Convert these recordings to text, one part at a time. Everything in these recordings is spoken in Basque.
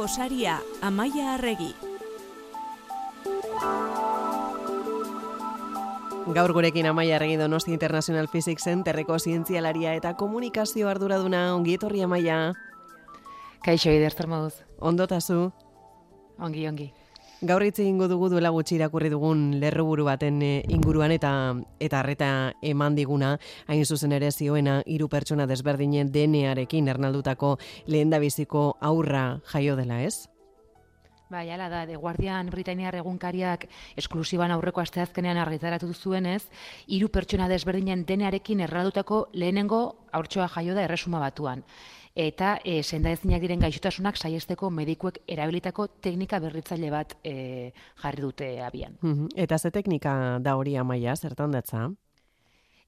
gosaria, Amaia Arregi. Gaur gurekin Amaia Arregi Donosti International Physics Centerreko zientzialaria eta komunikazio arduraduna ongi etorri Amaia. Kaixo, Ider, zer moduz? Ondotazu. Ongi, ongi. Gaur hitz egingo dugu duela gutxi irakurri dugun lerroburu baten eh, inguruan eta eta harreta eman diguna hain zuzen ere zioena hiru pertsona desberdinen denearekin ernaldutako lehendabiziko aurra jaio dela, ez? Bai, ala da, The Guardian Britaniar egunkariak esklusiban aurreko asteazkenean argitaratu duzuenez, hiru pertsona desberdinen denearekin erraldutako lehenengo aurtsoa jaio da erresuma batuan eta e, senda ezinak diren gaixotasunak saiesteko medikuek erabilitako teknika berritzaile bat e, jarri dute abian. Eta ze teknika da hori amaia, zertan datza?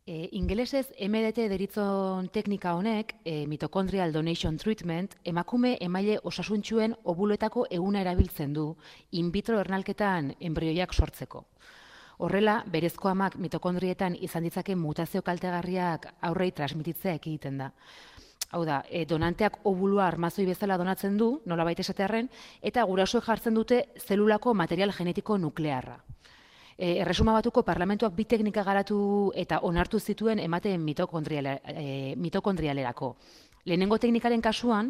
E, ingelesez MDT deritzon teknika honek, e, mitochondrial donation treatment, emakume emaile osasuntxuen obuletako eguna erabiltzen du, in vitro ernalketan embrioiak sortzeko. Horrela, berezko amak mitokondrietan izan ditzake mutazio kaltegarriak aurrei transmititzea egiten da hau da, e, donanteak obulua armazoi bezala donatzen du, nola baita esatearen, eta gurasoek jartzen dute zelulako material genetiko nuklearra. E, erresuma batuko parlamentuak bi teknika garatu eta onartu zituen ematen e, mitokondrialerako. Lehenengo teknikaren kasuan,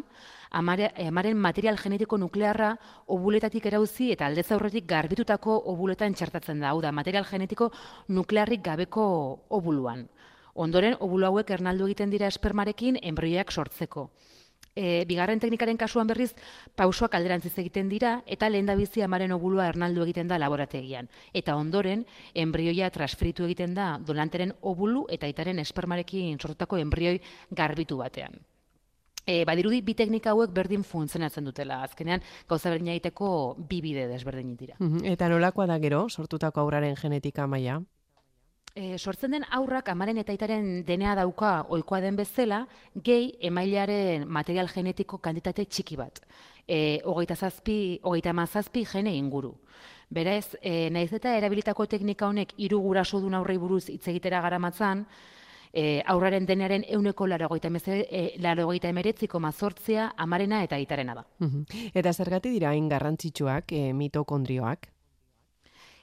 amaren material genetiko nuklearra obuletatik erauzi eta aldez aurretik garbitutako obuletan txartatzen da, hau da, material genetiko nuklearrik gabeko obuluan. Ondoren, obulo hauek ernaldu egiten dira espermarekin enbrioiak sortzeko. E, bigarren teknikaren kasuan berriz, pausoak alderantziz egiten dira, eta lehen bizi amaren obulua ernaldu egiten da laborategian. Eta ondoren, enbrioia transferitu egiten da donanteren obulu eta itaren espermarekin sortutako enbrioi garbitu batean. E, badirudi, bi teknika hauek berdin funtzionatzen dutela. Azkenean, gauza berdin egiteko bi bide desberdin dira. Eta nolakoa da gero, sortutako aurraren genetika maia? E, sortzen den aurrak amaren eta itaren denea dauka ohikoa den bezala, gehi emailearen material genetiko kantitate txiki bat. E, hogeita zazpi, hogeita mazazpi gene inguru. Berez, e, naiz eta erabilitako teknika honek hiru guraso dun aurrei buruz hitz egitera garamatzan, e, aurraren denearen euneko larogeita, e, larogeita emeretziko mazortzea amarena eta itarena da. Eta zergati dira hain garrantzitsuak e, mitokondrioak?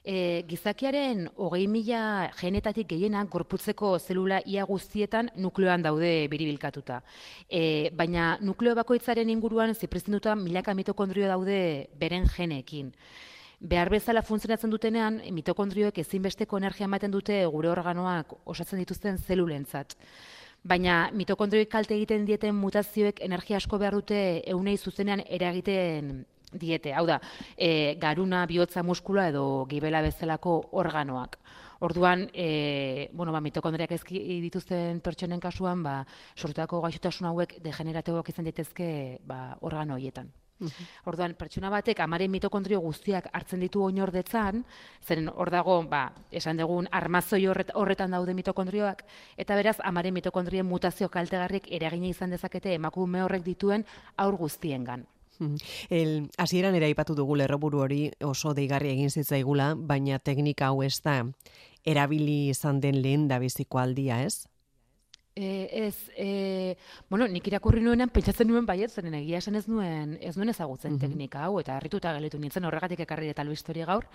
E, gizakiaren hogei mila genetatik gehienak gorputzeko zelula ia guztietan nukleoan daude biribilkatuta. E, baina nukleo bakoitzaren inguruan ziprezinduta milaka mitokondrio daude beren geneekin. Behar bezala funtzionatzen dutenean, mitokondrioek ezinbesteko energia ematen dute gure organoak osatzen dituzten zelulentzat. Baina mitokondrioek kalte egiten dieten mutazioek energia asko behar dute eunei zuzenean eragiten diete. Hau da, e, garuna, bihotza muskula edo gibela bezalako organoak. Orduan, e, bueno, ba, mitokondriak ezki dituzten pertsonen kasuan, ba, sortutako gaixotasun hauek degeneratiboak izan daitezke ba, organo horietan. Orduan, pertsona batek amaren mitokondrio guztiak hartzen ditu oinordetzan, zeren hor dago, ba, esan dugun, armazoi horretan daude mitokondrioak, eta beraz, amaren mitokondrien mutazio kaltegarrik eragina izan dezakete emakume horrek dituen aur guztiengan. El hasieran era aipatu dugu lerroburu hori oso deigarri egin zitzaigula, baina teknika hau ez da erabili izan den lehen da biziko aldia, ez? E, ez, e, bueno, nik irakurri nuenan, pentsatzen nuen baiet, zenen egia esan ez nuen, ez nuen ezagutzen teknika hau, eta harrituta geletu nintzen horregatik ekarri eta historia gaur,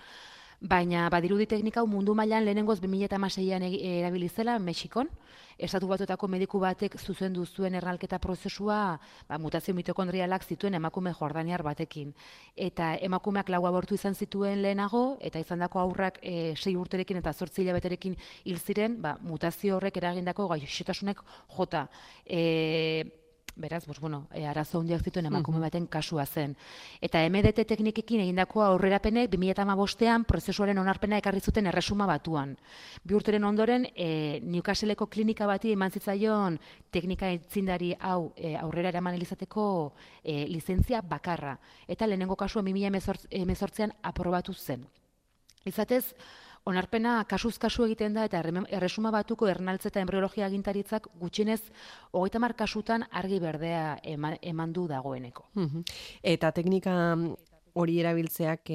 baina badirudi teknika hau mundu mailan lehenengoz 2016an erabili zela Mexikon. Estatu batuetako mediku batek zuzendu zuen erralketa prozesua ba, mutazio mitokondrialak zituen emakume jordaniar batekin. Eta emakumeak lau abortu izan zituen lehenago, eta izan dako aurrak e, sei urterekin eta zortzi hilabeterekin hil ziren, ba, mutazio horrek eragindako gaixotasunek jota. E, beraz, bos, bueno, e, arazo hundiak zituen emakume baten kasua zen. Eta MDT teknikekin egindako aurrerapenek 2008an prozesuaren onarpena ekarri zuten erresuma batuan. Bi urteren ondoren, e, Newcastleko klinika bati eman zitzaion teknika etzindari hau e, aurrera eraman elizateko e, lizentzia bakarra. Eta lehenengo kasua 2008an aprobatu zen. Izatez, onarpena kasuz kasu egiten da eta erresuma batuko ernaltze eta embriologia agintaritzak gutxinez hogeita mar kasutan argi berdea eman, du dagoeneko. Eta teknika hori erabiltzeak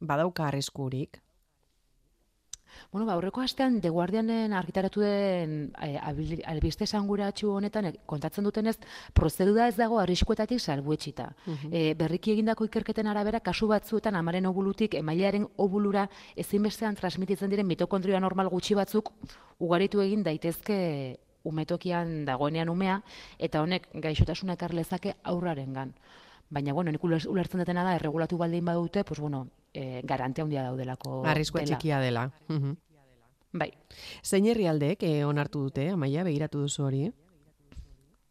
badauka arriskurik? Bueno, ba, aurreko astean The Guardianen argitaratu den eh, albiste esanguratsu honetan eh, kontatzen dutenez prozedura ez dago arriskuetatik salbuetsita. Uh berriki egindako ikerketen arabera kasu batzuetan amaren obulutik emailearen obulura ezinbestean transmititzen diren mitokondria normal gutxi batzuk ugaritu egin daitezke umetokian dagoenean umea eta honek gaixotasuna ekar lezake aurrarengan. Baina bueno, nik ulertzen dutena da erregulatu baldin badute, pues bueno, e, garantia handia daudelako. Arriskua txikia dela. Bai. Zein herrialdeek eh, onartu dute, amaia, begiratu duzu hori?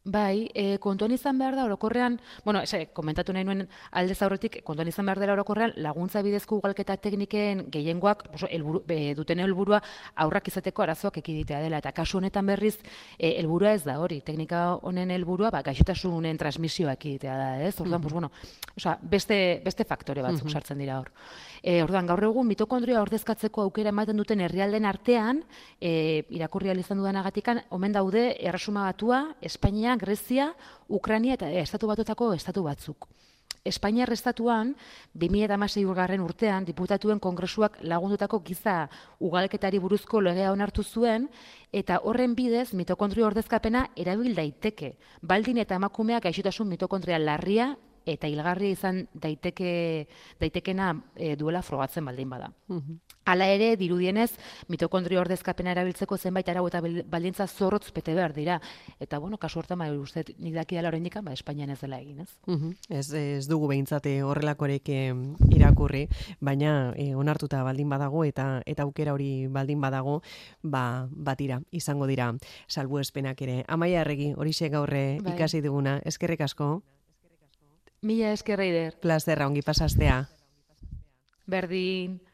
Bai, e, kontuan izan behar da orokorrean, bueno, ese, komentatu nahi nuen alde zaurretik, kontuan izan behar dela orokorrean, laguntza bidezko ugalketa tekniken gehiengoak oso, elburu, be, duten helburua aurrak izateko arazoak ekiditea dela. Eta kasu honetan berriz, e, helburua ez da hori, teknika honen helburua, ba, gaixotasunen transmisioa ekiditea da, ez? Orduan, pues, bueno, oza, beste, beste faktore batzuk sartzen dira hor. E, orduan, gaur egun mitokondria ordezkatzeko aukera ematen duten herrialden artean, e, irakurri izan dudanagatikan, omen daude erresuma batua, Grezia, Ukrania eta estatu batutako estatu batzuk. Espainiar estatuan, 2016 urgarren urtean, diputatuen kongresuak lagundutako giza ugalketari buruzko legea onartu zuen, eta horren bidez mitokondrio ordezkapena erabil daiteke. Baldin eta emakumeak gaixotasun mitokondria larria eta hilgarria izan daiteke daitekena e, duela frogatzen baldin bada. Hala ere, dirudienez, mitokondrio ordezkapena erabiltzeko zenbait arau eta baldintza zorrotz bete behar dira. Eta, bueno, kasu hortan, bai, uste, nik daki dela ba, Espainian ez dela egin, ez? ez, ez dugu behintzate horrelakorek irakurri, baina e, onartuta baldin badago eta eta aukera hori baldin badago, ba, batira, izango dira, salbu espenak ere. Amaia erregi, hori gaurre bai. ikasi duguna, eskerrik asko? Mila eskerreider. Plazerra, ongi pasastea. Berdin.